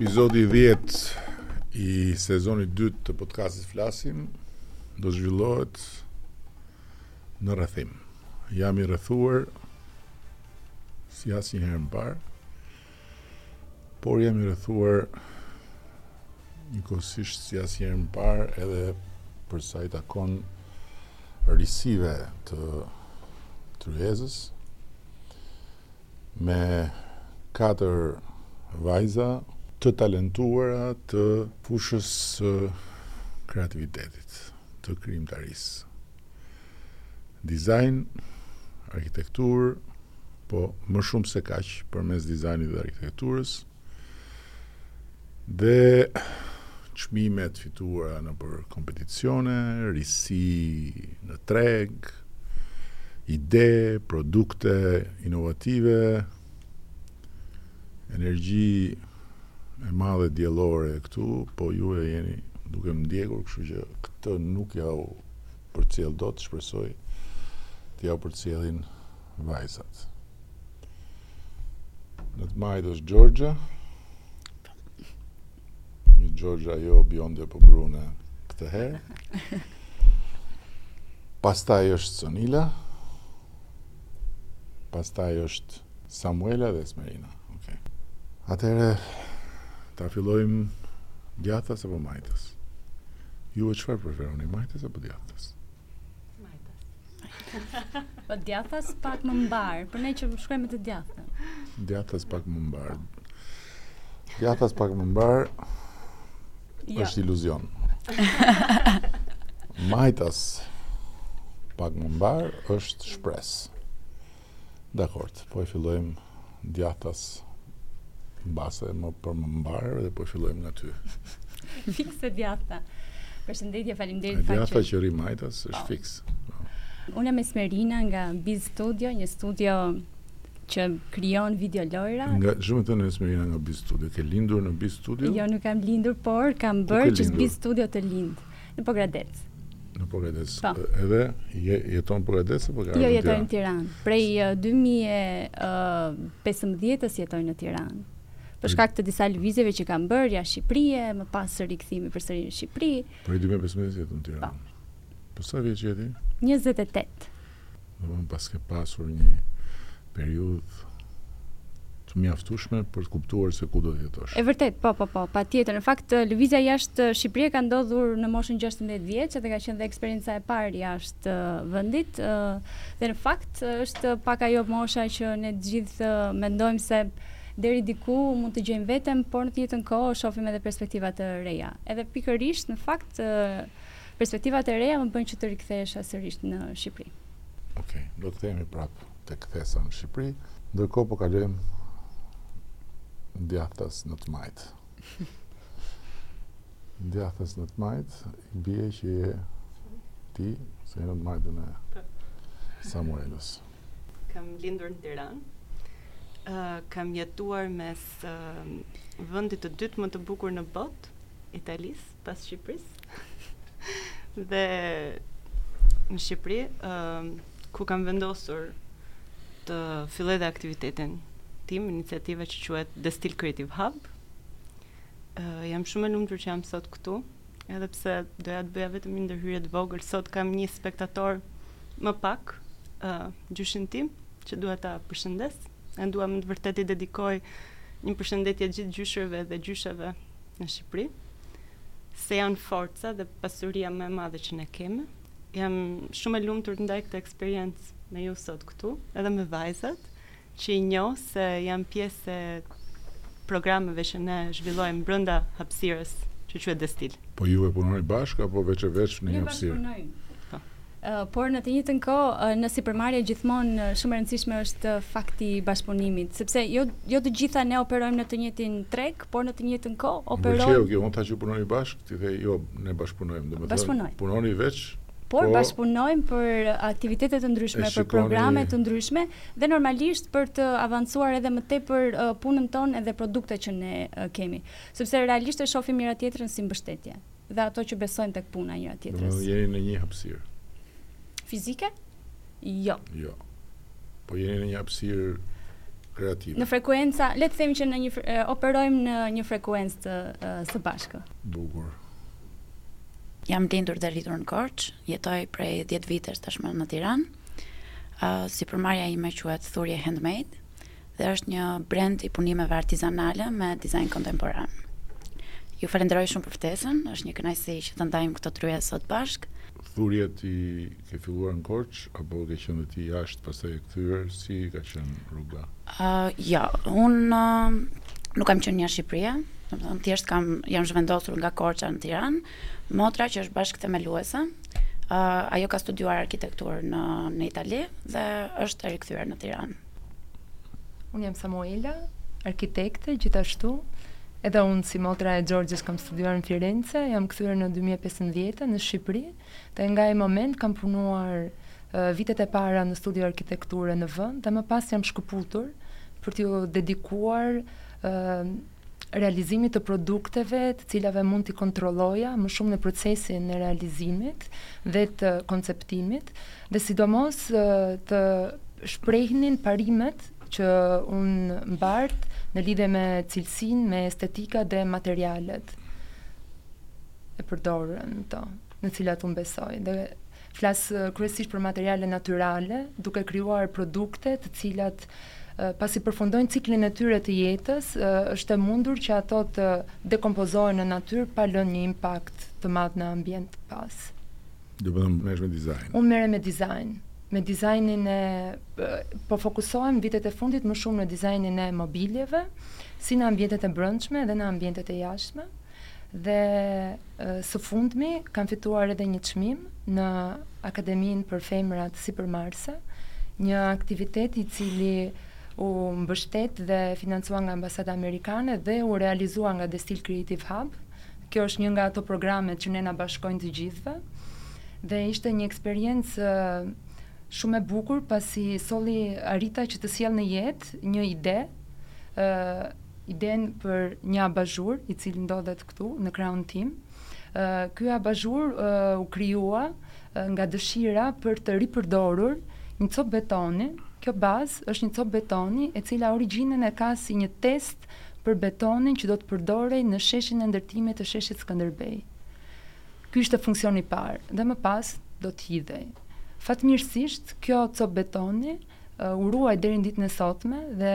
Epizodi 10 i sezonit 2 të podcastit Flasim do zhvillohet në rrethim. Jam i rrethuar si asnjëherë më parë Por jam i rrethuar njëkohësisht si asnjëherë më parë edhe për sa i takon risive të tryezës me katër vajza të talentuara të fushës së kreativitetit, të krijimtarisë. Dizajn, arkitekturë, po më shumë se kaq përmes dizajnit dhe arkitekturës. Dhe çmimet e fituara nëpër kompeticione, risi në treg, ide, produkte inovative, energji e madhe diellore këtu, po juve jeni duke më ndjekur, kështu që këtë nuk jua përcjell dot, shpresoj t'jua përcjellin vajzat. Në të majtë është Xhorxhia, një Xhorxhia jo bjonde por po brune këtë herë. Pastaj është Sonila, Pastaj është Samuela dhe Esmerina. Okej. Okay. Atëherë ta fillojmë djathtas apo majtas? Juve çfarë preferoni, majtas apo djathtas? Majtas. Po djathtas pak më mbarë, për ne që shkruajmë me të djathtën. Djathtas pak më mbarë. Djathtas pak më mbarë. Jo. Është iluzion. Majtas pak më mbarë është shpresë. Dakord, po e fillojmë djathtas mbase më për më mbarë dhe po e fillojmë nga ty. Fiks e djathta. Përshëndetje, faleminderit faqe. Djathta që rri majtas është po. fiks. Unë jam Esmerina nga Beez Studio, një studio që krijon videolojëra. Nga, ç'do me thënë Esmerina nga Beez Studio, ke lindur në Beez Studio? Jo, nuk kam lindur, por kam bërë që Beez Studio të lindë në Pogradec. Në Pogradec. Pa. Po. Edhe je, jeton Pogradec apo ka? Jo, jetoj në Tiranë. Prej 2015-s jetoj në Tiranë. Për shkak të disa lëvizjeve që kam bërë jashtë Shqipërisë, më pas rikthimi përsëri në Shqipëri. Prej 2015 jeton në Tiranë. Po. po sa vjeç je ti? 28. Domethënë paske pasur një periudhë të mjaftueshme për të kuptuar se ku do të jetosh. E vërtet, po, po, po, patjetër. Në fakt, lëvizja jashtë Shqipërie ka ndodhur në moshën 16 vjeç, edhe ka qenë dhe eksperienca e parë jashtë vendit, dhe në fakt, është pak ajo mosha që ne të gjithë mendojmë se deri diku mund të gjejmë veten, por në të njëjtën kohë shofim edhe perspektiva të reja. Edhe pikërisht, në fakt, Perspektivat e reja më bënë që të rikthehesha sërish në Shqipëri. Okej, do të kthehemi prapë tek kthesa në Shqipëri. Ndërkohë po kalojmë djathtas në të majtë. Djathtas në të majtë i bie që je ti, se në të majtën e po. Samuela. Kam lindur në Tiranë. Uh, kam jetuar mes uh, vendit të dytë më të bukur në botë, Italisë. pas Shqipërisë. dhe në Shqipëri, uh, ku kam vendosur të filloj dhe aktivitetin tim, iniciativa që quhet Destil Creative Hub. Uh, jam shumë e lumtur që jam sot këtu, edhe pse doja të bëja vetëm një ndërhyrje të vogël, sot kam një spektator më pak, uh, gjyshin tim, që dua ta përshëndes. Edhe me të vërtetë i dedikoj një përshëndetje gjithë gjyshërve dhe gjysheve në Shqipëri, se janë forca dhe pasuria më e madhe që ne kemi. Jam shumë e lumtur të ndaj këtë eksperiencë me ju sot këtu, edhe me vajzat, që i njoh se janë pjesë e programeve që ne zhvillojmë brenda hapësirës që quhet Destil. Po ju a punoni bashkë apo veç e veç në një hapësirë? Ne bashkëpunojmë. Por në të njëjtën kohë, në sipërmarrje gjithmonë shumë e rëndësishme është fakti i bashkëpunimit, sepse jo jo të gjitha ne operojmë në të njëjtin treg, por në të njëjtën kohë operojmë. Më pëlqeu kjo, unë thashë që punoni bashkë, ti the jo, ne bashkëpunojmë, domethënë punoni veç por po, bashkëpunojmë për aktivitete të ndryshme, për programe të ndryshme dhe normalisht për të avancuar edhe më tepër uh, punën tonë edhe produktet që ne uh, kemi, sepse realisht e shohim njëra tjetrën si mbështetje. dhe ato që besojnë tek puna e njëra tjetrës. Po jeni në një hapësirë fizike? Jo. Jo. Po jeni në një hapësirë kreative. Në frekuenca, le të themi që në një operojmë në një frekuencë së bashku. Bukur. Jam lindur dhe rritur në Korçë, jetoj prej 10 vitesh tashmë në Tiranë. Uh, sipërmarrja ime quhet Thurje Handmade. dhe është një brand i punimeve artizanale me dizajn kontemporan. Ju falenderoj shumë për ftesën, është një kënaqësi që të ndajmë këtë tryezë sot bashkë. Thurjet i ke filluar në Korçë apo ke qenë dhe ti jashtë, pastaj e kthyer, si ka qenë rruga? Ë, jo, unë ë, nuk kam qenë jashtë Shqipërisë, domethënë thjesht kam jam zhvendosur nga Korça në Tiranë. Motra që është bashkëthemeluese, ë ajo ka studiuar arkitekturë në në Itali dhe është e rikthyer në Tiranë. Unë jam Samuela, arkitekte, gjithashtu. Edhe unë si motra e Xhorxhës kam studiuar në Firenze, jam kthyer në 2015 në Shqipëri, dhe nga ai moment kam punuar vitet e para në studio arkitekture në vend, dhe më pas jam shkëputur për t'iu dedikuar realizimit të produkteve të cilave mund t'i kontrolloja më shumë në procesin e realizimit dhe të konceptimit dhe sidomos të shprehnin parimet që unë mbart në lidhje me cilësinë, me estetikën dhe materialet e përdorura në to, në të cilat unë besoj. Dhe flas kryesisht për materiale naturale, duke krijuar produkte të cilat pasi përfundojnë ciklin e tyre të jetës, është e mundur që ato të dekompozohen në natyrë pa lënë një impakt të madh në ambient pas. Domethënë merresh me dizajn. Unë merrem me dizajn, me dizajnin e po fokusohem vitet e fundit më shumë në dizajnin e mobiljeve, si në ambientet e brendshme dhe në ambientet e jashtme. Dhe së fundmi kam fituar edhe një çmim në Akademinë për Femrat Sipërmarrëse, një aktivitet i cili u mbështet dhe financua nga Ambasada Amerikane dhe u realizua nga Destil Creative Hub. Kjo është një nga ato programe që ne na bashkojnë të gjithëve dhe ishte një eksperiencë shumë e bukur pasi solli arrita që të sjell në jetë një ide idenë për një abazhur, i cili ndodhet këtu në krahun tim. Ky abazhur u krijua nga dëshira për të ripërdorur një copë betoni. Kjo bazë është një copë betoni e cila origjinën e ka si një test për betonin që do të përdorej në sheshin e ndërtimit të sheshit Skënderbej. Ky ishte funksioni i parë dhe më pas do të hidhej. Fatmirësisht, kjo copë betoni u ruajt deri në ditën e sotme dhe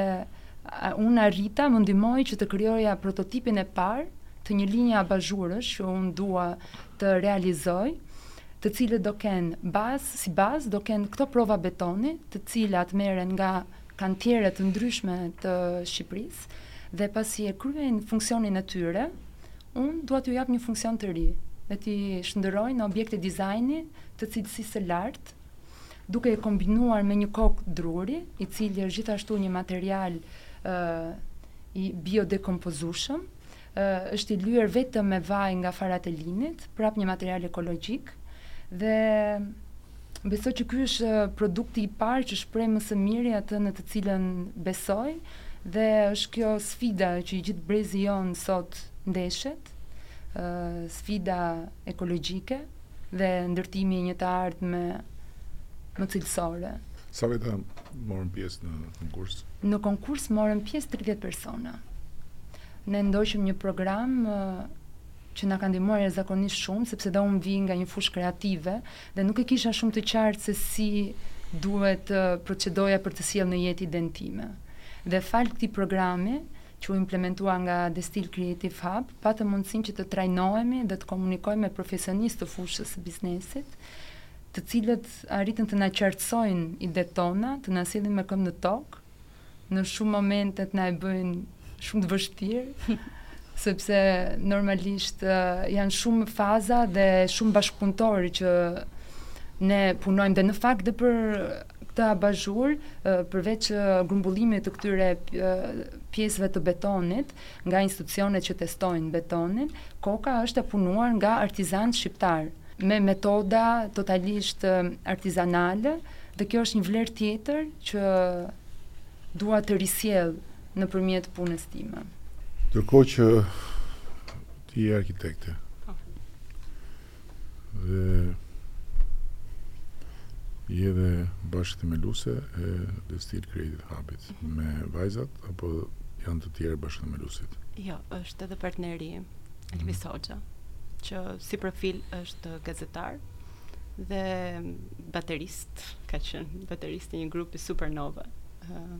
unë arrita më ndihmoi që të krijoja prototipin e parë të një linje abazhurësh që unë dua të realizoj, të cilët do kenë bazë, si bazë do kenë këto prova betoni, të cilat merren nga kantiere të ndryshme të Shqipërisë dhe pasi e kryejnë funksionin e tyre, unë dua t'u jap një funksion të ri dhe t'i shndërroj në objekte dizajni të cilësisë së lartë, duke e kombinuar me një kokë druri, i cili është gjithashtu një material ë i biodekompozueshëm, ë është i lyer vetëm me vaj nga farat e linit, prap një material ekologjik dhe Besoj që ky është produkti i parë që shpreh më së miri atë në të cilën besoj dhe është kjo sfida që i gjithë brezi jonë sot ndeshet, sfida ekologjike, dhe ndërtimi i një të ardhme më cilësore. Sa veta morën pjesë në konkurs? Në konkurs morën pjesë 30 persona. Ne ndoqëm një program që na ka ndihmuar jashtëzakonisht shumë, sepse dhe unë vij nga një fushë kreative dhe nuk e kisha shumë të qartë se si duhet të procedoja për të sjellë në jetë idenë time. Dhe falë këtij programi, që u implementua nga Destil Creative Hub, Patëm mundësinë që të trajnohemi dhe të komunikojmë me profesionistë të fushës së biznesit, të cilët arritën të na qartësojnë idetë tona, të na sjellin me këmbë në tokë, në shumë momente të na e bëjnë shumë të vështirë, sepse normalisht janë shumë faza dhe shumë bashkëpunëtorë që ne punojmë dhe në fakt dhe për këtë abazhur, përveç grumbullimit të këtyre pjesëve të betonit, Nga institucionet që testojnë betonin, koka është e punuar nga artizanë shqiptarë, me metoda totalisht artizanale dhe kjo është një vlerë tjetër që dua të risjell nëpërmjet punës time. Ndërkohë që ti je arkitekte. Po. Dhe je dhe bashkëthemeluese e Destil Creative Hub-it mm -hmm. me vajzat apo janë të tjerë bashkëthemeluesit? Jo, është edhe partneri, Elvis Hoxha mm -hmm. që si profil është gazetar dhe baterist, ka qenë baterist i një grupi Supernova. Uh,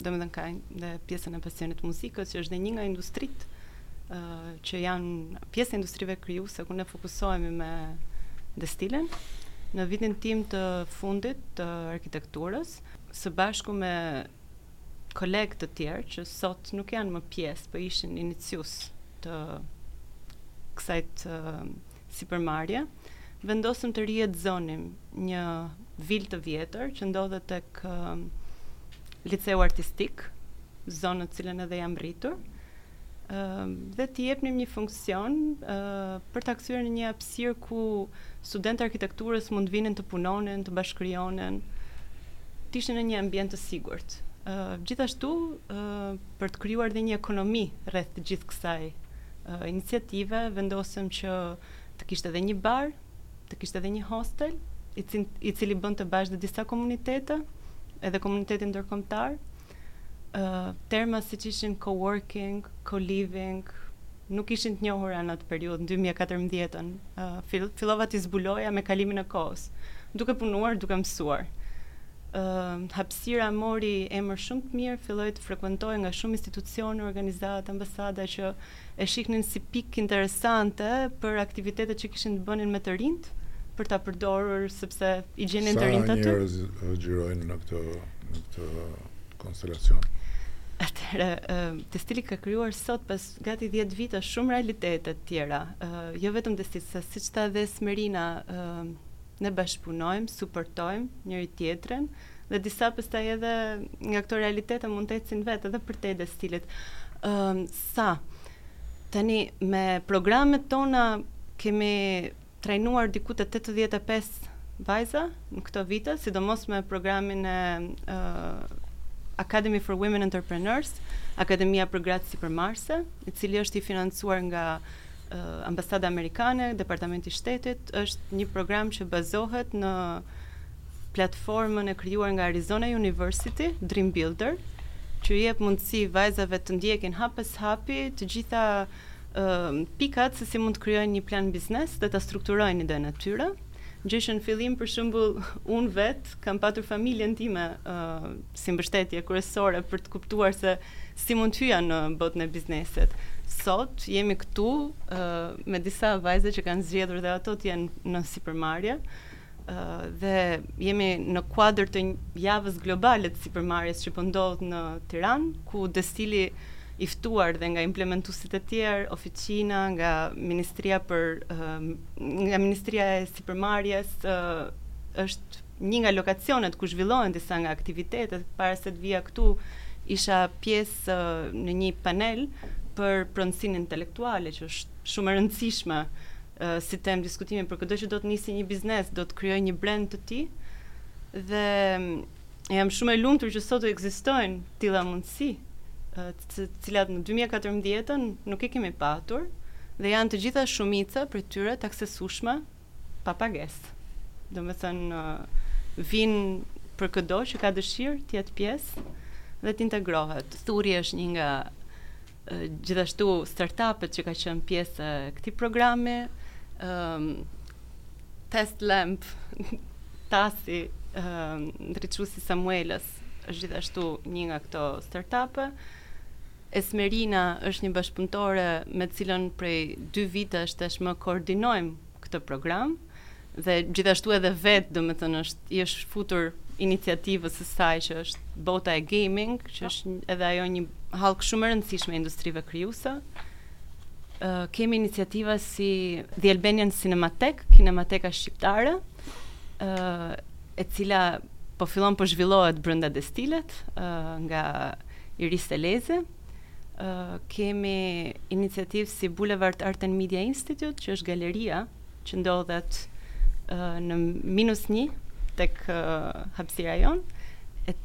domethënë ka dhe pjesën e pasionit muzikës, që është dhe një nga industritë që janë pjesë e industrive krijuese ku ne fokusohemi me Destil-in në vitin tim të fundit të arkitekturës së bashku me kolegë të tjerë që sot nuk janë më pjesë, po ishin iniciues të kësaj të sipërmarrje, vendosëm të rijetëzonim një vilë të vjetër që ndodhet tek liceu artistik, zonën në të cilën edhe jam rritur. dhe t'i jepnim një funksion për ta kthyer në një hapësirë ku studentët e arkitekturës mund të vinin të punonin, të bashkëkrijonin, të ishin në një ambient të sigurt. Gjithashtu për të krijuar dhe një ekonomi rreth të gjithë kësaj iniciative, vendosëm që të kishte edhe një bar, të kishte edhe një hostel, i cili, i cili bënte bashkë dhe disa komunitete, edhe komunitetin ndërkombëtar, terma siç ishin co-working, co-living, nuk ishin të njohura në atë periudhë në 2014-ën. Uh, fillova t'i zbuloja me kalimin e kohës, duke punuar, duke mësuar. Uh, hapësira mori emër shumë të mirë, filloi të frekuentohej nga shumë institucione, organizata, ambasada që e shihnin si pikë interesante për aktivitetet që kishin të bënin me të rinjtë, për ta përdorur sepse i gjenin të rinjtë aty. Sa njerëz xhirojnë në këtë në këtë konstelacion? Atëherë, Destili ka krijuar sot pas gati 10 vite shumë realitete të tjera. Jo vetëm Destil, se siç tha dhe Smerina, ne bashkëpunojmë, suportojmë njëri-tjetrin. Ë dhe disa pastaj edhe nga këto realitete mund të ecin vetë edhe përtej Destilit. Ëm uh, sa tani me programet tona kemi trajnuar diku te 85 vajza në këto vite, sidomos me programin e uh, Academy for Women Entrepreneurs, Akademia për Gratë Sipërmarrëse, i cili është i financuar nga uh, Ambasada Amerikane, Departamenti i Shtetit, është një program që bazohet në platformën e krijuar nga Arizona University, Dream Builder, që i jep mundësi vajzave të ndjekin hap pas hapi të gjitha uh, pikat se si mund të krijojnë një plan biznesi dhe ta strukturojnë idenë e tyre. Gjë që në fillim për shembull unë vetë kam patur familjen time uh, si mbështetje kryesore për të kuptuar se si mund të hyja në botën e biznesit. Sot jemi këtu uh, me disa vajza që kanë zgjedhur dhe ato të jenë në sipërmarrje. dhe jemi në kuadër të javës globale të sipërmarrjes që po ndodh në Tiranë, ku Destili i ftuar dhe nga implementuesit e tjerë, Oficina nga Ministria për nga Ministria e Sipërmarrjes është një nga lokacionet ku zhvillohen disa nga aktivitetet, para se të vija këtu isha pjesë në një panel për pronësinë intelektuale që është shumë e rëndësishme si temë diskutimi për këdo që do të nisi një biznes, do të krijojë një brand të tij. Dhe jam shumë e lumtur që sot ekzistojnë tilla mundësi, të cilat në 2014-ën nuk i kemi patur dhe janë të gjitha shumica prej tyre të aksesueshme pa pagesë. Domethënë vijnë për këdo që ka dëshirë të jetë pjesë dhe të integrohet. Thuri është një nga gjithashtu startup-et që kanë qenë pjesë e këtij programi, um, Test Lamp, Tasi, um, ndriçuesi Samuelës, është gjithashtu një nga këto startup-e. Esmerina është një bashkëpunëtore me të cilën prej dy vitesh tashmë koordinojmë këtë program dhe gjithashtu edhe vetë, do me thënë, është, i është futur iniciativës së saj që është bota e gaming, që është edhe ajo një halkë shumë e rëndësishme e industrive krijuese. Uh, kemi iniciativa si The Albanian Cinematheque, Kinemateka Shqiptare, uh, e cila po fillon po zhvillohet brenda Destilit uh, nga Iris Elezi. kemi iniciativë si Boulevard Art and Media Institute, që është galeria që ndodhet në minus një tek hapësira jonë,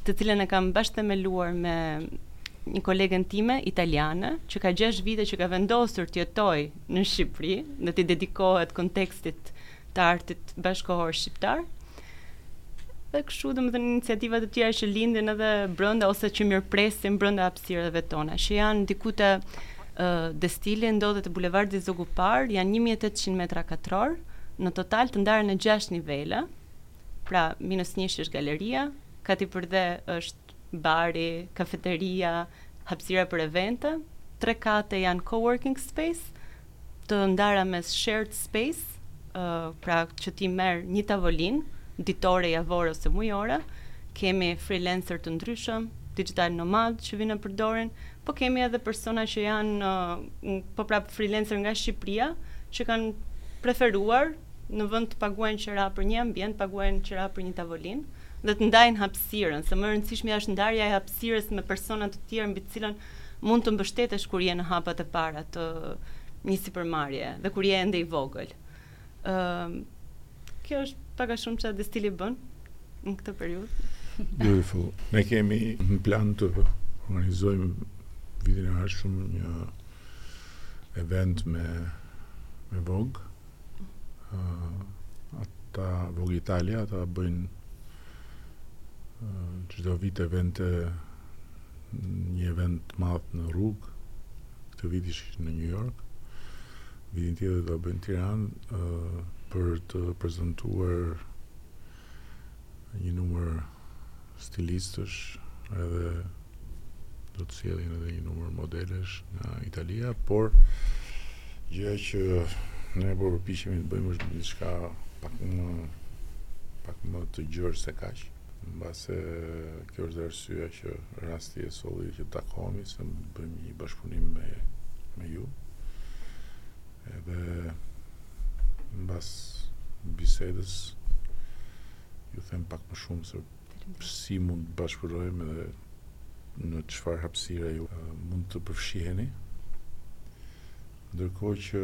të cilën e kam bashkëthemeluar me një kolegen time italiane që ka 6 vite që ka vendosur të jetojë në Shqipëri dhe t'i dedikohet kontekstit të artit bashkëkohor shqiptar. Dhe kështu do me thënë iniciativa të tjera që lindin edhe brenda ose që mirëpresim brenda hapësirave tona, që janë diku te uh, Destili ndodhet te bulevardi Zogu i Parë, janë 1800 metra katrorë, në total të ndarë në 6 nivele, pra minus një është galeria, kati përdhe është bari, kafeteria, hapësira për evente, tre kate janë co-working space, të ndara mes shared space, pra që ti merr një tavolinë ditore, javore ose mujore, kemi freelancer të ndryshëm, digital nomad që vijnë e përdorin, po kemi edhe persona që janë po prap freelancer nga Shqipëria që kanë preferuar në vend të paguajnë qira për një ambient, paguajnë qira për një tavolinë dhe të ndajnë hapësirën, se më e rëndësishmja është ndarja e hapësirës me persona të tjerë mbi të cilët mund të mbështetesh kur je në hapat e para të një sipërmarrjeje dhe kur je ende i vogël. Ë uh, kjo është pak a shumë çfarë Destili bën në këtë periudhë. Beautiful. Ne kemi në plan të organizojmë vitin e ardhshëm një event me me Vogue. Ë uh, ata Vogue Italia ata bëjnë çdo uh, vit evente një event të madh në rrugë. Këtë vit ishin në New York. Vitin tjetër do ta bëjnë në Tiranë uh, për të prezantuar një numër stilistësh edhe do të sjellin edhe një numër modelesh nga Italia, por gjëja që ne po përpiqemi të bëjmë është diçka pak më pak më të gjerë se kaq. Mbase kjo është dhe arsyeja që rasti e solli që takohemi se mund të bëjmë një bashkëpunim me me ju. Edhe mbas bisedës ju them pak më shumë se si mund të bashkëpunojmë edhe në çfarë hapësire ju mund të përfshiheni. Ndërkohë që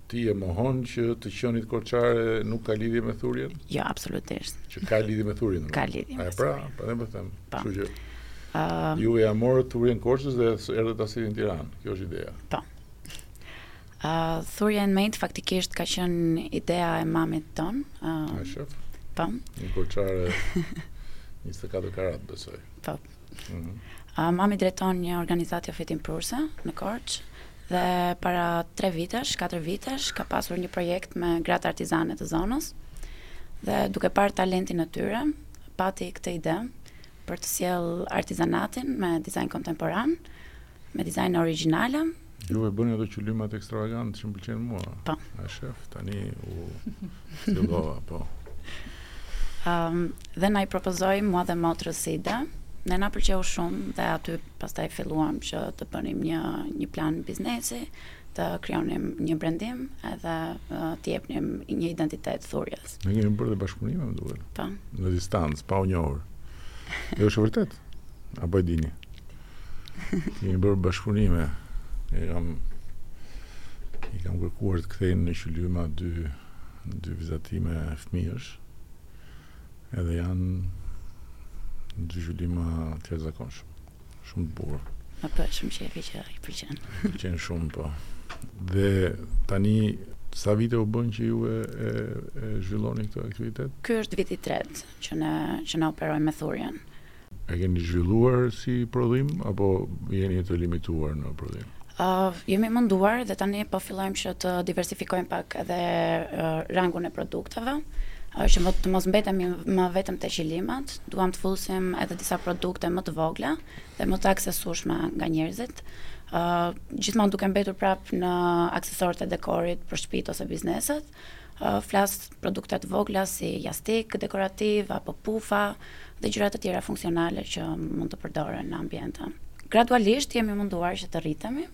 Ti e mohon që të qenit korçare nuk ka lidhje me thurjen? Jo, absolutisht. Që ka lidhje me thurjen? Ka lidhje me pra, thurjen. Pra, po them. Po. Kështu që, uh, ju ia morët thurjen Korçës dhe erdhët e sollët në Tiranë. Kjo është ideja. Po. Po. Uh, Thurja Handmade faktikisht ka qenë ideja e mamit tonë. Uh, a shef? Po. Po. Një korçare 24 karat, besoj. Po. Po. Mami drejton një organizatë jofitimprurëse në Korçë dhe para tre vitesh, katër vitesh ka pasur një projekt me gratë artizane të zonës dhe duke parë talentin e tyre, pati këtë ide për të sjellë artizanatin me dizajn kontemporan, me dizajne origjinale Ju e bëni ato qilimat ekstravagantë që më pëlqejnë mua. Po. A shef tani u fillova, po. Ëm dhe na e propozoi mua dhe motrës si ide. Ne na pëlqeu shumë dhe aty pastaj filluam që të bënim një një plan biznesi, të krijonim një brendim edhe uh, të jepnim një identitet thurjes. Ne kemi bërë dhe bashkëpunime, më duket. Po. Në distancë, pa u njohur. Dhe është vërtet. Apo e dini? Kemi bërë bashkëpunime. E kam i kam kërkuar të kthejnë në qylyma dy dy vizatime fëmijësh. Edhe janë dy qylyma të jashtëzakonshëm. Shumë të bukur. Më bëhet shumë qefi që ju pëlqejnë. Pëlqejnë shumë po. Dhe tani sa vite u bënë që ju e, e, e zhvilloni këtë aktivitet? Ky është viti i tretë. Që ne që ne operojmë me thurjen. E keni zhvilluar si prodhim apo jeni të limituar në prodhim? Uh, jemi munduar dhe tani po fillojmë që të diversifikojmë pak edhe uh, rangun e produkteve uh, që të mos mbetemi më vetëm te qilimat, duam të fusim edhe disa produkte më të vogla dhe më të aksesueshme nga njerëzit. Uh, gjithmonë duke mbetur prap në aksesorët e dekorit për shtëpitë ose bizneset, Flas për produkte të vogla si jastikë dekorativë apo pufa dhe gjëra të tjera funksionale që mund të përdoren në ambiente. Gradualisht jemi munduar që të rritemi.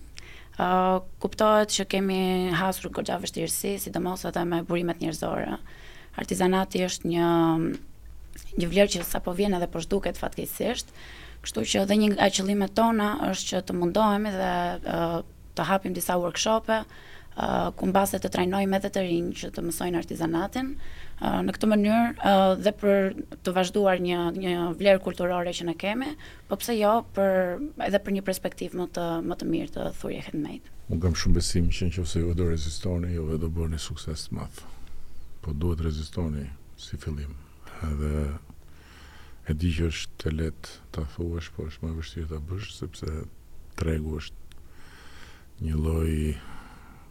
Uh, kuptohet që kemi hasur goxha vështirësi, sidomos edhe me burimet njerëzore. Artizanati është një një vlerë që sa po vjen edhe po zhduket fatkeqësisht. Kështu që edhe një nga qëllimet tona është që të mundohemi dhe uh, Të hapim disa workshope, ku mbase të trajnojmë edhe të rinj që të mësojnë artizanatin. Në këtë mënyrë dhe për të vazhduar një një vlerë kulturore që ne kemi, po pse jo për edhe për një perspektivë më të më të mirë të Thurje Handmade. Unë kam shumë besim që në qoftë se ju do rezistoni, ju do bëni sukses të madh. Po duhet rezistoni si fillim. Edhe E di që është e lehtë ta thuash, po është më e vështirë ta bësh sepse tregu është një lloj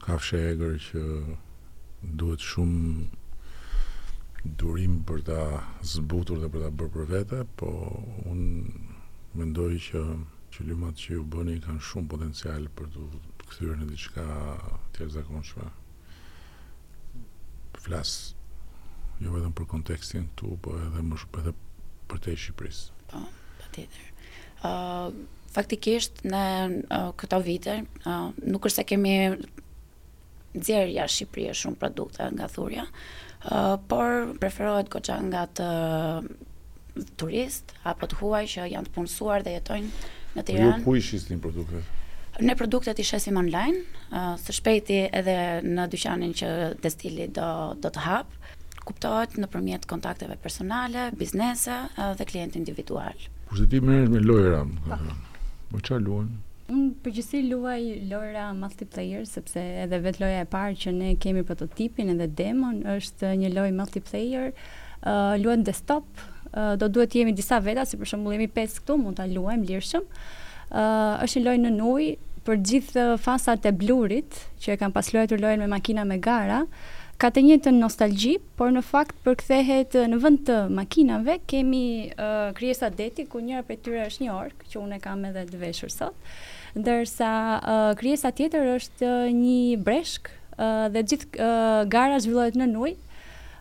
kafshe e egër që duhet shumë durim për ta zbutur dhe për ta bërë për vete, po un mendoj që qilimat që ju bëni kanë shumë potencial për t'u kthyer në diçka të jashtëzakonshme. Flas jo vetëm për kontekstin këtu, po edhe më shumë edhe përtej Shqipërisë. Po, patjetër. Ë uh, faktikisht në uh, këto vite uh, nuk është se kemi nxjerr jashtë Shqipërisë shumë produkte nga thurja, uh, por preferohet goxha nga të turistë apo të huaj që janë të punësuar dhe jetojnë në Tiranë. Ju ku i shisni produktet? Ne produktet i shesim online, së shpejti edhe në dyqanin që Destili do do të hap. Kuptohet nëpërmjet kontakteve personale, biznese dhe klientë individual. Kurse ti merresh me lojëra, me po. çfarë luan? Unë përgjithësi luaj lojëra multiplayer sepse edhe vetë loja e parë që ne kemi prototipin edhe demon është një lojë multiplayer. luhet desktop, do duhet të jemi disa veta, si për shembull jemi pesë këtu, mund ta luajmë lirshëm. Ë është një lojë në ujë për gjithë fansat e Blurit që e kanë pas luajtur lojën me makina me gara. Ka të njëjtën nostalgji, por në fakt përkthehet në vend të makinave kemi uh, krijesa deti ku njëra prej tyre është një ork që unë e kam edhe të veshur sot, ndërsa uh, krijesa tjetër është një breshk uh, dhe gjithë uh, gara zhvillohet në ujë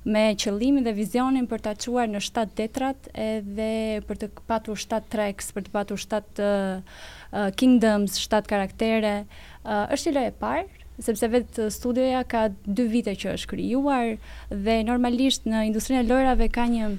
me qëllimin dhe vizionin për ta çuar në shtatë detrat edhe për të patur shtatë treks, për të patur shtatë uh, kingdoms, shtatë karaktere. Uh, është një lojë e parë, sepse vetë studioja ka dy vite që është krijuar dhe normalisht në industrinë e lojrave ka një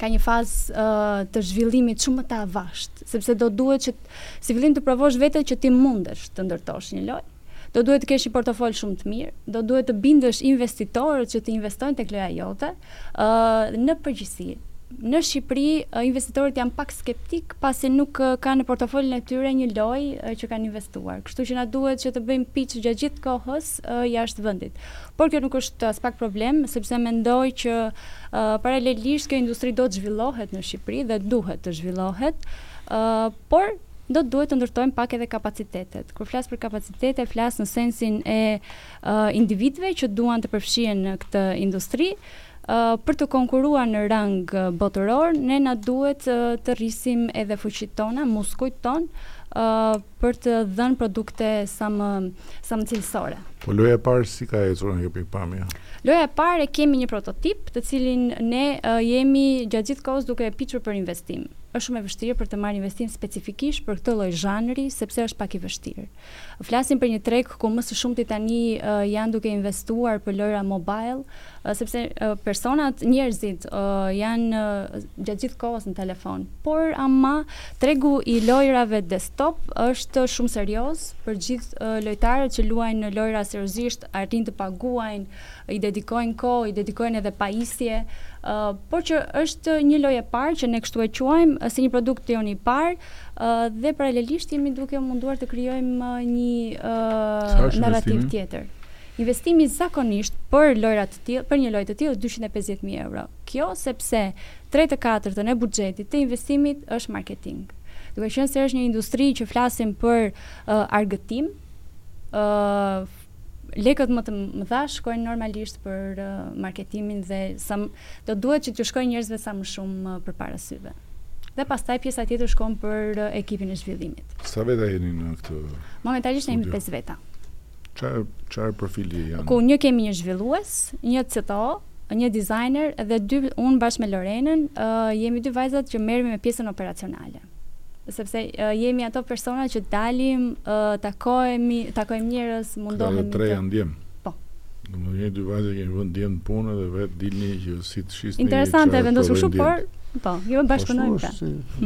ka një fazë uh, të zhvillimit shumë më të avasht, sepse do duhet që si fillim të provosh veten që ti mundesh të ndërtosh një lojë. Do duhet të kesh një portofol shumë të mirë, do duhet të bindësh investitorët që të investojnë tek loja jote. Ë në përgjithësi, në Shqipëri investitorët janë pak skeptik pasi nuk kanë në portofolin e tyre një lojë që kanë investuar. Kështu që na duhet që të bëjmë pitch gjatë gjithë kohës jashtë vendit. Por kjo nuk është aspak problem, sepse mendoj që paralelisht kjo industri do të zhvillohet në Shqipëri dhe duhet të zhvillohet. Por, do të duhet të ndërtojmë pak edhe kapacitetet. Kur flas për kapacitete, flas në sensin e individëve që duan të përfshihen në këtë industri. Për të konkuruar në rang botëror, ne na duhet të rrisim edhe fuqitë tona, muskujt tonë për të dhënë produkte sa më sa më cilësore. Po loja e parë si ka ecur nga kjo pikëpamje? Loja e parë kemi një prototip, të cilin ne jemi gjatë gjithë kohës duke e piçur për investim. Është shumë e vështirë për të marrë investim specifikisht për këtë lloj zhanri, sepse është pak i vështirë. Flasim për një treg ku më së shumti tani janë duke investuar për lojëra mobile, sepse personat, njerëzit janë gjatë gjithë kohës në telefon. Por ama tregu i lojërave desktop është shumë serioz për gjithë lojtarët që luajnë në lojëra seriozisht, arrijnë të paguajnë, i dedikojnë kohë, i dedikojnë edhe pajisje, por që është një lojë e parë që ne kështu e quajmë si një produkt jonë i parë dhe paralelisht jemi duke munduar të krijojmë një narrativ tjetër. Investimi zakonisht për lojra të tilla, për një lojë të tillë 250.000 euro. Kjo sepse 3 të katërtën e buxhetit të investimit është marketing. Duke qenë se është një industri që flasim për uh, argëtim, uh, lekët më të mëdha shkojnë normalisht për marketimin dhe sa do duhet që të shkojnë njerëzve sa më shumë përpara syve. Dhe pastaj pjesa tjetër shkon për ekipin e zhvillimit. Sa veta jeni në këtë? Momentalisht ne jemi 5 veta. Çfarë çfarë profili janë? Ku një kemi një zhvillues, një CTO, një designer dhe dy unë bashkë me Lorenën, uh, jemi dy vajzat që merremi me pjesën operacionale. sepse uh, jemi ato persona që dalim, uh, takohemi, takojmë njerëz, mundohemi. Këta tre janë djem. Po. Domethënë dy vajza keni vënë djem në punë dhe vetë dilni që si të shisni. Interesante, vendosur shumë, por po, ju e bashkëpunojmë ta.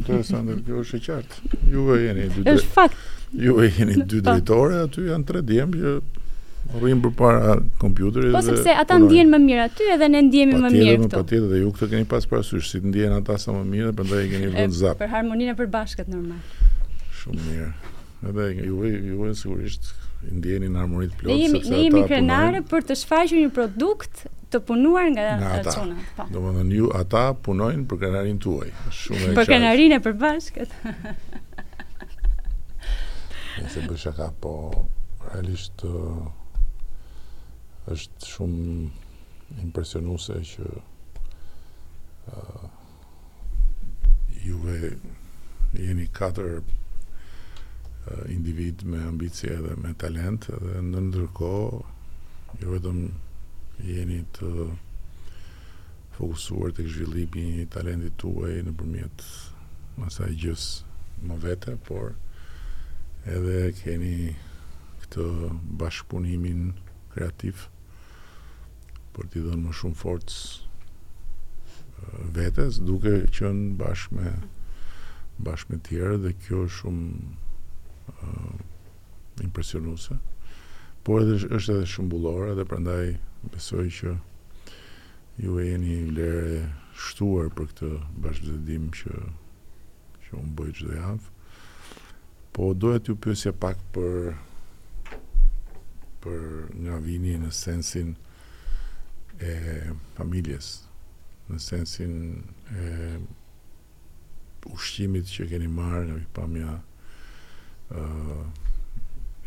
Interesante, kjo është e qartë. Juve jeni dy. Është fakt. Juve jeni dy po. drejtore, aty janë tre djem që Rrinë përpara kompjuterit. Po sepse ata ndihen më mirë aty edhe ne ndjehemi më mirë këtu. Po tjetër dhe ju këtë keni pas parasysh, si të ndihen ata sa më mirë, prandaj i keni vënë zap. Për harmoninë e përbashkët normal. Shumë mirë. Edhe ju ju e sigurisht ndiheni në harmoni të plotë sepse ata. Ne jemi krenare për të shfaqur një produkt të punuar nga ata. Po. Domethënë ju ata punojnë për krenarinë tuaj. Shumë e qartë. Për krenarinë e përbashkët. Nejse bëj shaka, po realisht është shumë impresionuse që juve jeni katër individë me ambicje dhe me talent dhe në ndërkohë ju vetëm jeni të fokusuar tek zhvillimi i talentit tuaj nëpërmjet asaj gjës më vete, por edhe keni këtë bashkëpunimin kreativ për t'i dhënë më shumë forcë vetes duke qenë bashkë me bashkë me të tjerë dhe kjo është shumë uh, impresionuese. Por edhe është edhe shembullore dhe prandaj besoj që Ju jeni vlerë e shtuar për këtë bashkëbisedim që që unë bëj çdo javë. Po doja t'ju pyesja pak për për nga vini në sensin e familjes, në sensin e ushqimit që keni marrë nga pikëpamja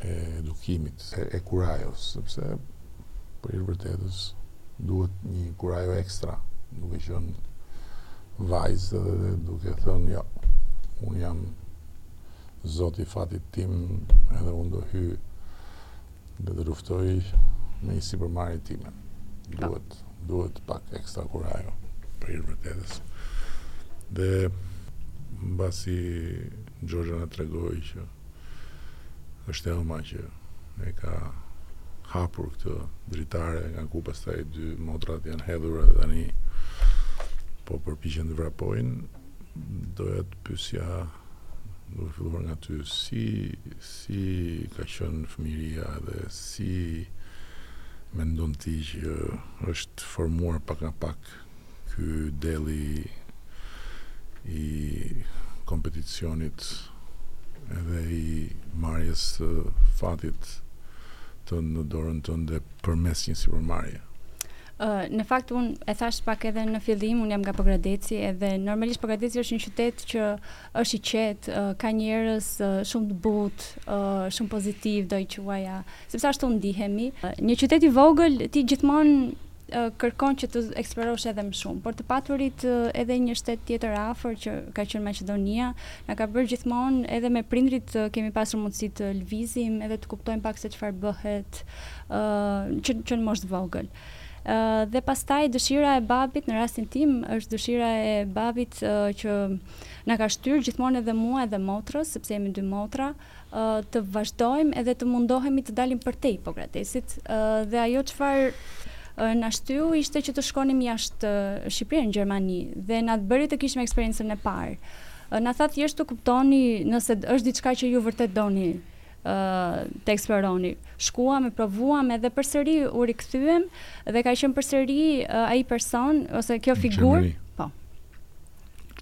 e edukimit, e kurajos, sepse për hir të vërtetës duhet një kurajo ekstra, duke qënë vajzë dhe duke thënë, jo, unë jam zot i fatit tim edhe unë do hy Edhe do luftoj me një sipërmarrje timen. Duhet, duhet pak ekstra kurajo për hir të vërtetës. Dhe mbasi Xhorxha na tregoi që është e ëma që e ka hapur këtë dritare nga ku pastaj dy motrat janë hedhur edhe tani po përpiqen të vrapojnë Doja të pyesja duke filluar nga ty, si si ka qenë fëmijëria dhe si mendon ti që është formuar pak nga pak ky delli i kompeticionit edhe i marrjes së fatit tënd në dorën tënde përmes një sipërmarrje? Uh, në fakt un e thash pak edhe në fillim, un jam nga Pogradeci edhe normalisht Pogradeci është një qytet që është i qetë, uh, ka njerëz uh, shumë të butë, uh, shumë pozitiv do i quaja, sepse ashtu ndihemi. Uh, një qytet i vogël ti gjithmonë uh, kërkon që të eksplorosh edhe më shumë, por të paturit uh, edhe një shtet tjetër afër që ka qenë Maqedonia, na ka bërë gjithmonë edhe me prindrit uh, kemi pasur mundësi të lvizim, edhe të kuptojmë pak se çfarë bëhet. që në moshë të vogël. Dhe pastaj dëshira e babit në rastin tim është dëshira e babit që na ka shtyrë gjithmonë edhe mua edhe motrës, sepse jemi dy motra, të vazhdojmë edhe të mundohemi të dalim përtej Pogradecit dhe ajo çfarë na shtyu ishte që të shkonim jashtë Shqipërisë në Gjermani dhe na bëri të kishim eksperiencën e parë. Na tha thjesht të kuptoni nëse është diçka që ju vërtet doni të eksploroni. Shkuam e provuam edhe përsëri u rikthyem dhe ka qenë përsëri ai person ose kjo figurë. Po.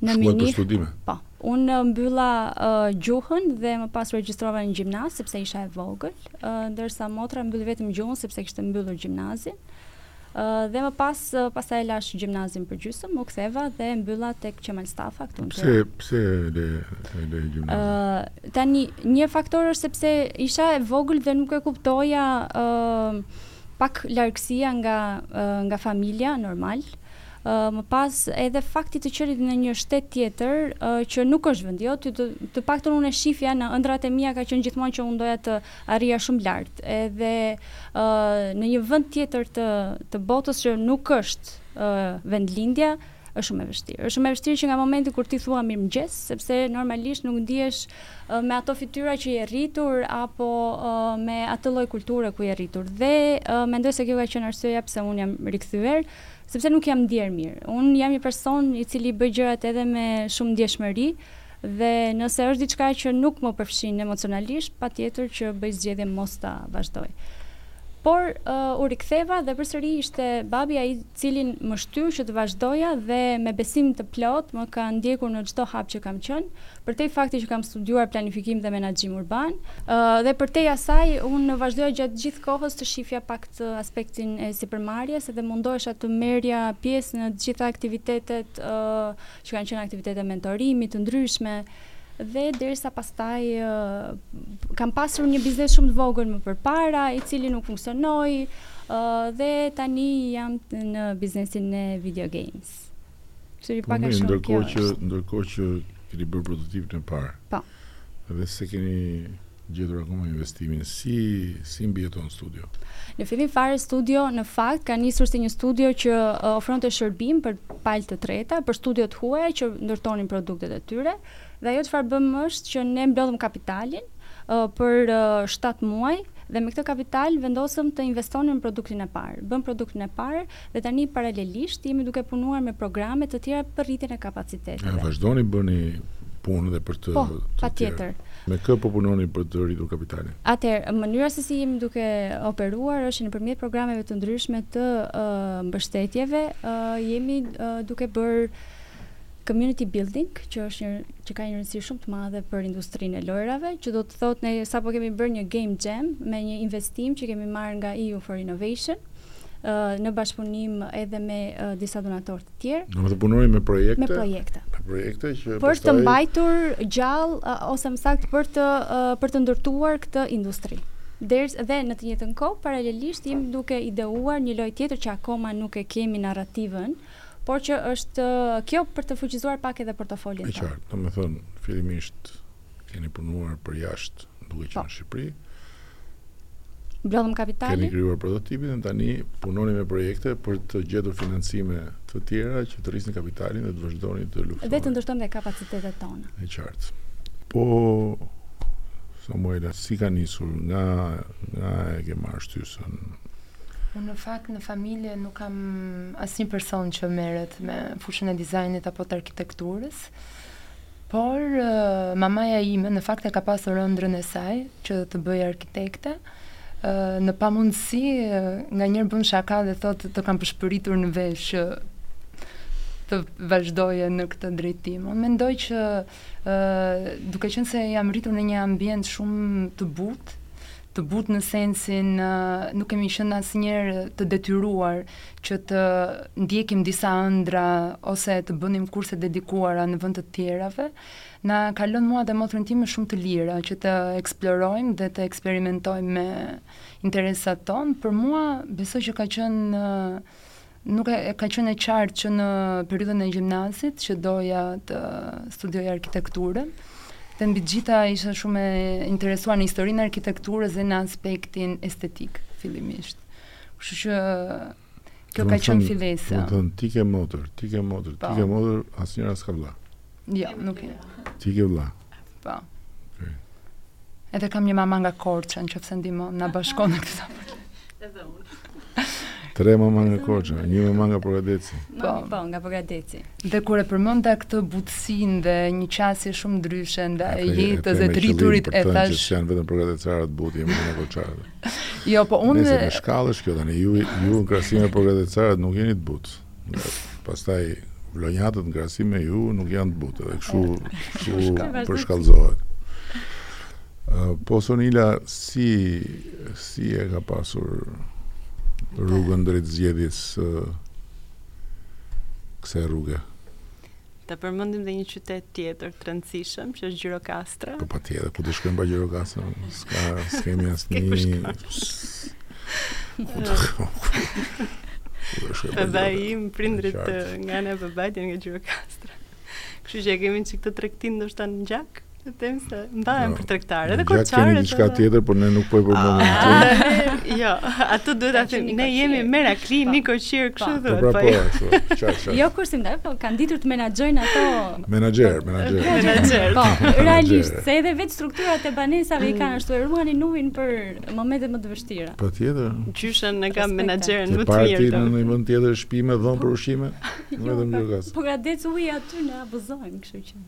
Në Mynih. Shkuat për studime. Po. Unë mbylla uh, gjuhën dhe më pas u regjistrova në gjimnaz sepse isha e vogël, uh, ndërsa motra mbylli vetëm gjuhën sepse kishte mbyllur gjimnazin. Dhe më pas, pastaj e lash gjimnazin përgjysmë, u ktheva dhe e mbylla tek Qemal Stafa këtu në Tiranë. Pse pse e le, e le gjimnazin? Ë tani një faktor është sepse isha e vogël dhe nuk e kuptoja ë pak largësia nga nga familja normal. Ë më pas edhe fakti të qenit në një shtet tjetër ë, që nuk është vendi jot, të, të paktën unë e shifja në ëndrrat e mia ka qenë gjithmonë që unë doja të arrija shumë lart edhe ë në një vend tjetër të të botës që nuk është ë vendlindja është shumë e vështirë. Është shumë e vështirë që nga momenti kur ti thua mirëmëngjes, sepse normalisht nuk ndihesh me ato fytyra që je rritur apo me atë lloj kulture ku je rritur. Dhe mendoj se kjo ka qenë arsyeja pse un jam rikthyer, sepse nuk jam ndier mirë. Un jam një person i cili bëj gjërat edhe me shumë ndjeshmëri, Dhe nëse është diçka që nuk më përfshin emocionalisht, patjetër që bëj zgjedhje mos ta vazhdoj. Por u riktheva dhe përsëri ishte babi ai i cili më shtyu që të vazhdoja dhe me besim të plotë më ka ndjekur në çdo hap që kam qenë, përtej faktit që kam studiuar planifikim dhe menaxhim urban. Dhe përtej asaj, unë vazhdoja gjatë gjithë kohës të shifja pak te aspekti e sipërmarrjes dhe mundohesha të merrja pjesë në të gjitha aktivitetet që kanë qenë aktivitete mentorimi të ndryshme dhe derisa pastaj kam pasur një biznes shumë të vogël më përpara, i cili nuk funksionoi dhe tani jam në biznesin e video games. Kështu që po, pak a shumë kjo. Ndërkohë që ndërkohë që keni bërë prototipin e parë. Po. Dhe s'e keni gjetur akoma investimin. Si si mbijeton studio? Në fillim fare studio në fakt ka nisur si një studio që ofronte shërbim për palë të treta, për studio të huaja që ndërtonin produktet e tyre. Dhe ajo çfarë bëmë është që ne mblodhëm kapitalin uh, për uh, 7 muaj dhe me këtë kapital vendosëm të investonim në produktin e parë. Bëmë produktin e parë Dhe tani paralelisht jemi duke punuar me programe të tjera për rritjen e kapaciteteve. A vazhdoni bëni punë dhe për të Po, patjetër? Me kë po punoni për të rritur kapitalin? Atëherë, mënyra se si jemi duke operuar është nëpërmjet programeve të ndryshme të uh, mbështetjeve uh, jemi uh, duke bërë community building, që është një që ka një rëndësi shumë të madhe për industrinë e lojrave, që do të thotë ne sapo kemi bërë një game jam me një investim që kemi marrë nga EU for Innovation, në bashkëpunim edhe me disa donatorë të tjerë. Do të punojmë me projekte. Me projekte. Me projekte që për të mbajtur gjallë ose më saktë për të për të ndërtuar këtë industri. Ders dhe në të njëjtën kohë paralelisht jemi duke ideuar një lojë tjetër që akoma nuk e kemi narrativën, por që është kjo për të fuqizuar pak edhe portofolin. E qartë, domethënë fillimisht Keni punuar për jashtë duke qenë po. në Shqipëri. Mblodhët kapitalin. Keni krijuar prototipin dhe tani punoni me projekte për të gjetur financime të tjera që të rrisni kapitalin dhe të vazhdoni të luftoni. Dhe të ndërtojmë dhe kapacitetet tona. E qartë. Po Samuela, si ka nisur nga nga e ke marrë shtysën? Unë në fakt në familje nuk kam asnjë person që merret me fushën e dizajnit apo të arkitekturës. Por, mamaja ime në fakt e ka pasur ëndrrën e saj që të bëhej arkitekte. Në pamundësi, nganjëherë bën shaka dhe thotë të kam pëshpëritur në vesh që të vazhdoje në këtë drejtim. Unë mendoj që ë duke qenë se jam rritur në një ambient shumë të butë, të butë në sensin nuk kemi qenë asnjëherë të detyruar që të ndjekim disa ëndrra ose të bënim kurse të dedikuara në vend të tjerave, na ka lënë mua dhe motrën time shumë të lira që të eksplorojmë dhe të eksperimentojmë me interesat tonë. Për mua besoj që ka qenë Hëm ka qenë e qartë që në periudhën e gjimnazit që doja të studioja arkitekturën. Dhe mbi të gjitha isha shumë e interesuar në historinë e arkitekturës dhe në aspektin estetik fillimisht. Kështu që kjo ka qenë fillesa. Domethënë ti ke motër, ti ke motër, ti po. ke motër, asnjëra s'ka vëlla. Jo, nuk e. Ti ke vëlla? Po. Okay. Edhe kam një mama nga Korça, nëse ndihmon, na bashkon në këtë. Edhe unë. Tre mama nga Korça, një mama nga Pogradeci. Po, po, nga Pogradeci. Dhe kur e përmende këtë butësinë dhe një qasje shumë ndryshe ndaj jetës dhe të rriturit e thashë. Që s'janë vetëm Pogradecarët të butë, jemi dhe Korçarët. jo, po unë Ëë se në shkallë është kjo tani, ju ju në krahasim me Pogradecarët nuk jeni të butë. Pastaj vlonjatët në krahasim me ju nuk janë të butë dhe kështu kështu përshkallëzohet. Po Sonila si si e ka pasur rrugën drejt zgjedhjes së kësaj rruge? Ta përmendim dhe një qytet tjetër të rëndësishëm, që është Gjirokastra. Po patjetër, ku të shkojmë pa Gjirokastrën? S'ka, s'kemi asnjë. Ku të shkojmë? Dhe prindërit nga ana e babait janë nga Gjirokastra. Kështu që e kemi çik këtë tregtinë ndoshta në gjak. Të them se ndahem për tregtarë, edhe korçarët. Ja kemi diçka tjetër, por ne nuk po e përmendim ah, këtu. Jo, atë duhet ta them. Ne jemi merakli po. nikoqir kështu po, thotë. Po, po, ashtu. Çaj, çaj. Jo kursimtarë, po kanë ditur të menaxhojnë ato. Menaxher, menaxher. Menaxher. Po, realisht, se edhe vetë strukturat e banesave i kanë ashtu ruanin për momente më të vështira. Po tjetër. Gjyshen e kanë menaxherin më të mirë. Po në një vend tjetër shtëpi me dhomë për ushqime, jo, vetëm jo gas. Pogradec uji aty na abuzojnë, kështu që.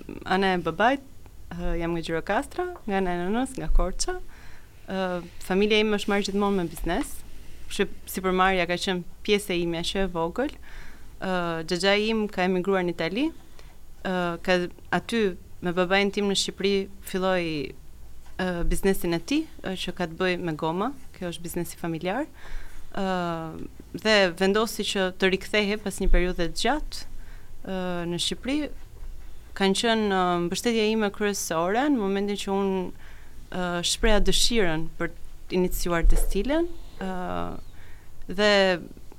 Ana e babait, uh, jam nga Gjirokastra, nga ana e nënës, nga Korça. Uh, familja ime është marrë gjithmonë me biznes. Kështu sipërmarrja ka qenë pjesë e ime që e vogël. Uh, Xhaxha im ka emigruar në Itali. Uh, ka aty me babain tim në Shqipëri filloi uh, biznesin e tij uh, që ka të bëjë me goma. Kjo është biznesi familjar. Uh, dhe vendosi që të rikthehej pas një periudhe të gjatë në Shqipëri kanë qenë mbështetja ime kryesore në momentin që un shpreha dëshirën për të iniciuar Destilën dhe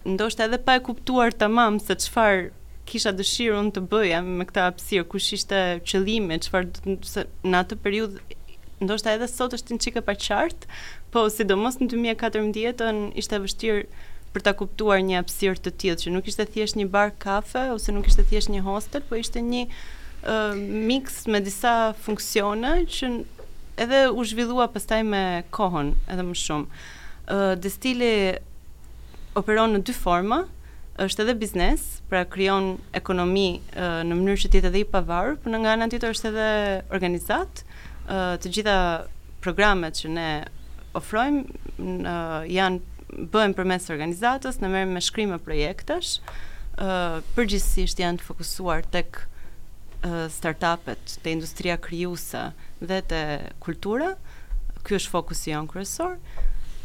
ndoshta edhe pa e kuptuar tamam se çfarë kisha dëshirë unë të bëja me këtë hapësirë, kush ishte qëllimi, çfarë do të se në atë periudhë ndoshta edhe sot është një çikë e paqartë, po sidomos në 2014-ën ishte vështirë për ta kuptuar një hapësirë të tillë që nuk ishte thjesht një bar kafe ose nuk ishte thjesht një hostel, po ishte një uh, mix me disa funksione që edhe u zhvillua pastaj me kohën edhe më shumë. Destili operon në dy forma, është edhe biznes, pra krijon ekonomi në mënyrë që të jetë edhe i pavarur, por nga ana tjetër është edhe organizatë. Të gjitha programet që ne ofrojmë janë bëhen përmes organizatës, ne merrem me shkrime projektesh, përgjithësisht janë të fokusuar tek startup-et, te industria krijuese dhe te kultura, ky është fokusi jonë kryesor.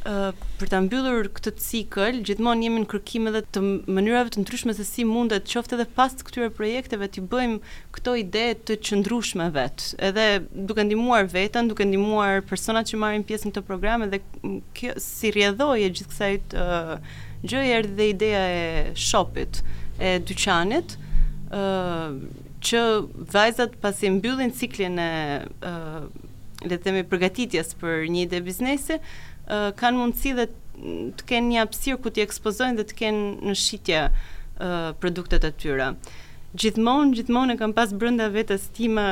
Për ta mbyllur këtë cikël, gjithmonë jemi në kërkim edhe të mënyrave të ndryshme se si mundet, qoftë edhe pas këtyre projekteve, t'i bëjmë këto ide të qëndrueshme vet, edhe duke ndihmuar veten, duke ndihmuar personat që marrin pjesë në këto programe dhe kjo si rrjedhojë e gjithë kësaj Gjëje erdhi dhe ideja e shopit, e dyqanit, ë që vajzat pasi mbyllin ciklin e ë le të themi përgatitjes për një ide biznesi, ë kanë mundësi dhe të kenë një hapësirë ku t'i ekspozojnë dhe të kenë në shitje ë produktet e tyre. Gjithmonë, gjithmonë e kam pas brenda vetes time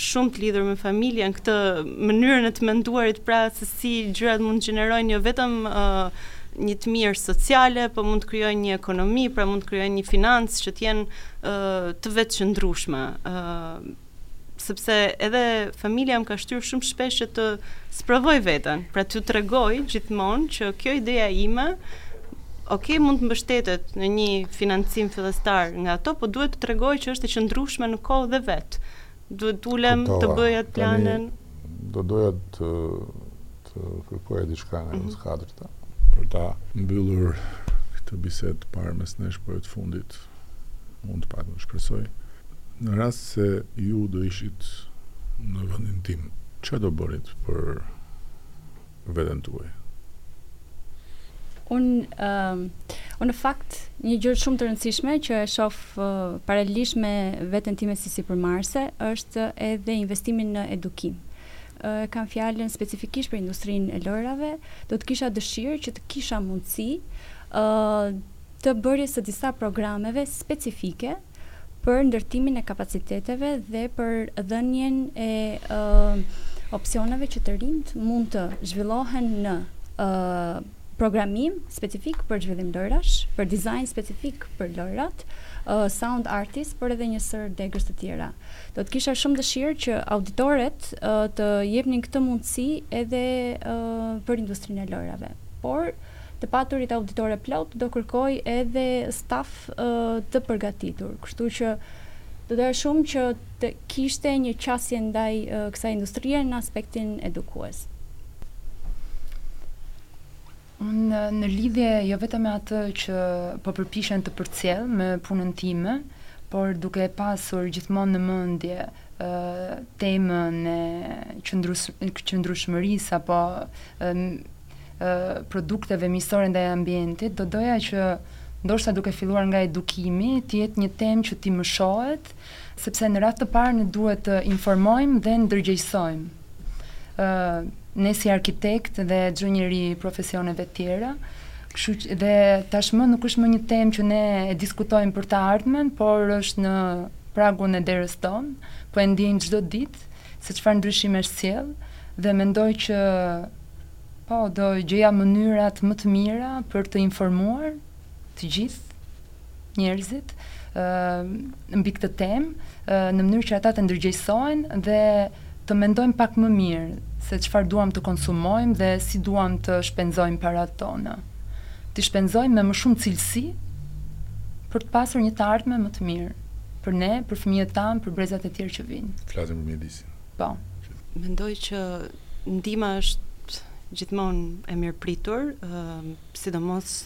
shumë të lidhur me familjen, këtë mënyrën e të menduarit pra se si gjërat mund të gjenerojnë jo vetëm uh, një të mirë sociale, po mund të krijojnë një ekonomi, pra mund të krijojnë një financë që të jenë uh, të vetëqëndrueshme. Uh, sepse edhe familja më ka shtyrë shumë shpesh që të sprovoj veten, pra t'u tregoj gjithmonë që kjo ideja ime ok, mund të mbështetet në një financim fillestar nga ato, po duhet të tregoj që është e qëndrueshme në kohë dhe vetë. Duhet të ulem, të bëj atë planin. Do doja të të kërkoja diçka nga mm -hmm. katërta për ta mbyllur këtë bisedë të parë mes nesh por jo të fundit të paktën shpresoj në rast se ju do ishit në vendin tim çfarë do bënit për veten tuaj unë um, unë në fakt një gjë shumë të rëndësishme që e shoh uh, paralelisht me veten time si sipërmarrëse është edhe investimi në edukim Kam fjalën specifikisht për industrinë e lojërave, do të kisha dëshirë që të kisha mundësi të bërjes së disa programeve specifike për ndërtimin e kapaciteteve dhe për dhënien e opsioneve që të rinjtë mund të zhvillohen në programim specifik për zhvillim lojrash, për dizajn specifik për lojrat, uh, sound artist, por edhe një sërë degësh të tjera. Do të kisha shumë dëshirë që auditorët uh, të jepnin këtë mundësi edhe uh, për industrinë e lojrave. Por, të paturit auditorë plot do kërkojë edhe staf uh, të përgatitur. Kështu që do doja shumë që të kishte një qasje ndaj kësaj industrie në aspektin edukues. Unë në lidhje jo vetëm me atë që po përpiqem të përcjell me punën time, por duke e pasur gjithmonë në mendje temën e qëndrueshmërisë apo produkteve miqësore ndaj ambientit, do doja që ndoshta duke filluar nga edukimi, të jetë një temë që t'i mëshohet, Sepse në radhë të parë ne duhet të informojmë dhe ndërgjegjësojmë. Ë ne si arkitektë dhe çdo njeri i profesioneve të tjera, kështu që dhe tashmë nuk është më një temë që ne e diskutojmë për të ardhmen, por është në pragun e derës tonë, po e ndjejmë çdo ditë se çfarë ndryshimesh sjell dhe mendoj që po do gjeja mënyrat më të mira për të informuar të gjithë njerëzit mbi këtë temë në mënyrë që ata të ndërgjegjësohen dhe të mendojmë pak më mirë se çfarë duam të konsumojmë dhe si duam të shpenzojmë paratë tona. T'i shpenzojmë me më shumë cilësi për të pasur një të ardhme më të mirë për ne, për fëmijët tanë, për brezat e tjerë që vijnë. Flasim për mjedisin. Po. Mendoj që ndihma është gjithmonë e mirëpritur, sidomos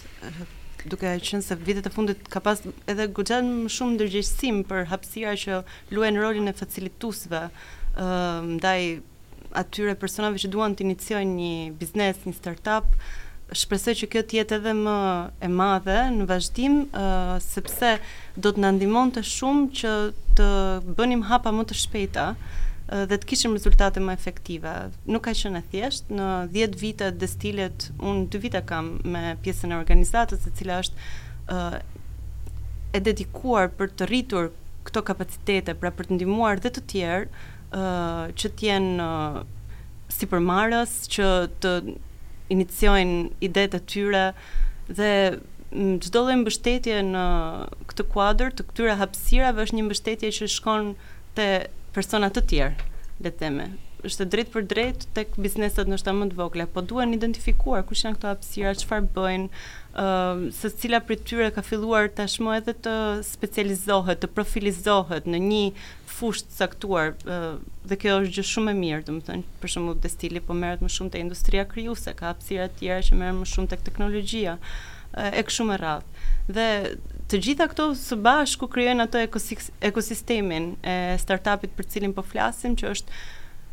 duke qenë se vitet e fundit ka pas edhe goxha më shumë ndërgjegjësim për hapësira që luajnë rolin e facilituesve ë ndaj atyre personave që duan të iniciojnë një biznes, një startup, shpresoj që kjo të jetë edhe më e madhe në vazhdim, ë sepse do të na ndihmonte shumë që të bënim hapa më të shpejta dhe të kishim rezultate më efektive. Nuk ka qenë e thjeshtë, në dhjetë vite Destilet, unë dy vite kam me pjesën e organizatës, e cila është e dedikuar për të rritur këto kapacitete, pra për të ndihmuar dhe të tjerë që të jenë sipërmarrës, që të iniciojnë idetë e tyre, Dhe çdo lloj mbështetje në këtë kuadër të këtyre hapësirave është një mbështetje që shkon te persona të tjerë, le të themi. Ose drejtpërdrejt tek bizneset ndoshta më të vogla, po duhen identifikuar kush janë këto hapësira, çfarë bëjnë, ë uh, secila prej tyre ka filluar tashmë edhe të specializohet, të profilizohet në një fushë të caktuar dhe kjo është gjë shumë e mirë, domethënë për shembull Destili po merret më shumë te industria krijuese, ka hapësira të tjera që merren më shumë tek teknologjia e kështu me radhë. Dhe të gjitha këto së bashku krijojnë atë ekosistemin e startupit për të cilin po flasim që është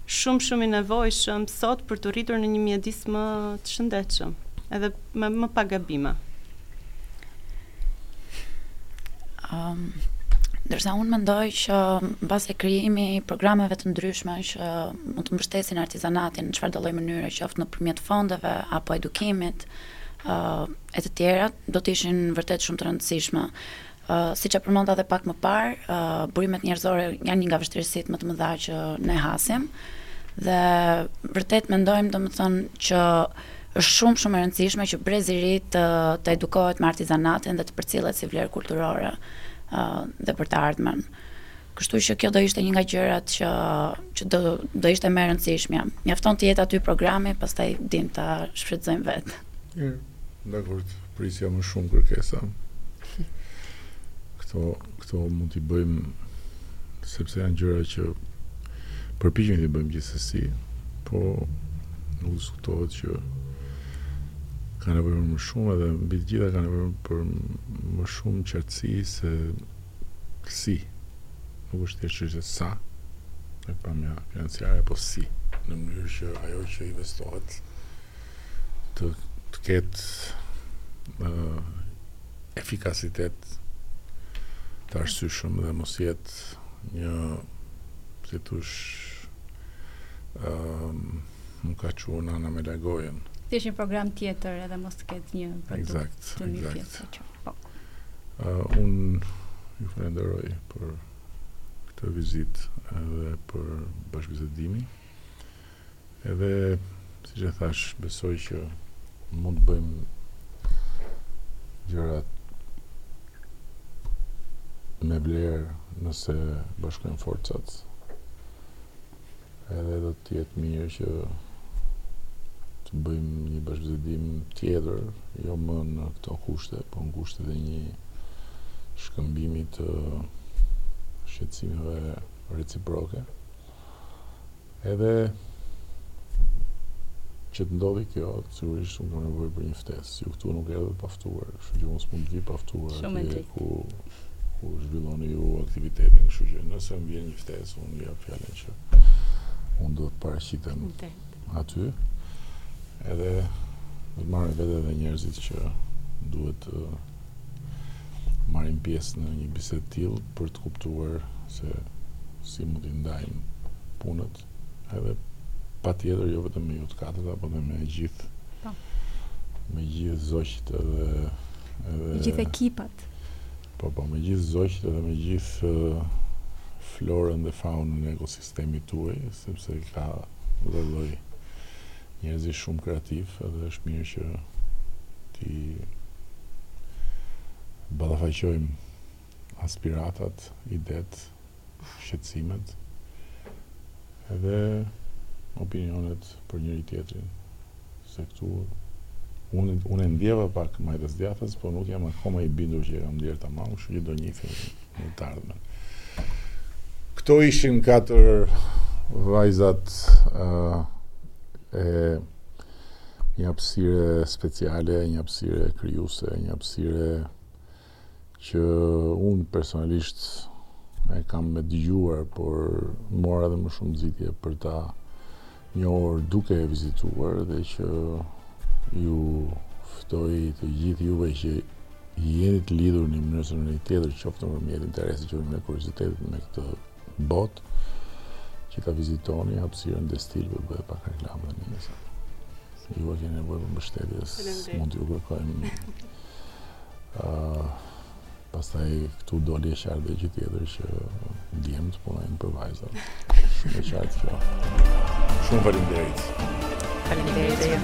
shumë shumë i nevojshëm sot për t'u rritur në një mjedis më të shëndetshëm, edhe më më pa gabime. Ëm ndërsa unë mendoj që mbase krijimi i programeve të ndryshme që mund të mbështesin artizanatin në çfarëdo lloj mënyre, qoftë nëpërmjet fondeve apo edukimit, ë e të tjera, do të ishin vërtet shumë të rëndësishme. Ë siç e përmenda edhe pak më parë, ë burimet njerëzore janë një nga vështirësitë më të mëdha që ne hasim dhe vërtet mendojmë domethënë që Është shumë shumë e rëndësishme që brezi i ri të të edukohet me artizanatin dhe të përcillet si vlerë kulturore dhe për të ardhmen. Kështu që kjo do ishte një nga gjërat që që do do ishte më e rëndësishmja. Mjafton të jetë aty programi, pastaj dimë ta shfrytëzojmë vetë. Mirë. Dakord. Prisja më shumë kërkesa. Këto këto mund t'i bëjmë sepse janë gjëra që përpiqemi t'i bëjmë gjithsesi, po nuk diskutohet që ka nevojë për më shumë edhe mbi të gjitha ka nevojë për më shumë qartësi se si nuk është thjesht çështje sa nga pikëpamja financiare po si në mënyrë që ajo që investohet të të ketë ë efikasitet të arsyeshëm dhe mos jetë një si të thuash më ka çuar nana me la gojën. Thjesht një program tjetër edhe mos të ketë një produkt exact, të ndjeshëm. Po. Uh, unë ju falenderoj për këtë vizitë edhe për bashkëbisedimin. Edhe, siç e thashë, besoj që mund të bëjmë gjëra me vlerë nëse bashkojmë forcat. Edhe do të jetë mirë që të bëjmë një bashkëbisedim tjetër, jo më në këto kushte, po në kushtet e një shkëmbimi të shqetësimeve reciproke. Edhe që të ndodhë kjo, sigurisht unë kam nevojë për një ftesë. Ju këtu nuk erdhët pa ftuar, kështu që unë s'mund të vij pa ftuar atje ku ku zhvilloni ju aktivitetin, kështu që nëse më vjen një ftesë, unë jap fjalën që unë do të paraqitem aty. Edhe do të marr veten edhe njerëzit që duhet të marrin pjesë në një bisedë të tillë për të kuptuar se si mund t'i ndajmë punët edhe patjetër jo vetëm me ju të katërt apo dhe me gjithë po. me gjithë zoqët edhe edhe me gjithë ekipat po po me gjithë zogjtë edhe me gjithë florën dhe faunën e ekosistemit tuaj sepse ka lloj lloj Njerëzish shumë kreativë edhe është mirë që t'i ballafaqojmë aspiratat, idetë, shqetësimet edhe opinionet për njëri-tjetrin. Se këtu unë e ndjeva pak majtas djathtas, por nuk jam akoma i bindur që e kam ndjerë tamam, kështu që do njihemi. në të ardhmen. Këto ishin katër vajzat e një hapësire speciale, një hapësire krijuese, një hapësire që unë personalisht e kam me dëgjuar, por mora dhe më shumë nxitje për ta njohur duke e vizituar dhe që ju ftoj të gjithë juve që jeni të lidhur në një mënyrë ose një tjetër qoftë nëpërmjet interesit qoftë kuriozitetit me këtë botë që ta vizitoni hapësirën Destil po bëj pak reklamë dhe nëse ju keni nevojë për mbështetje mund t'ju kërkojmë Pastaj këtu doli e qartë dhe gjë tjetër që djemtë punojnë për vajzat. Shumë e qartë kjo. Shumë faleminderit. Faleminderit.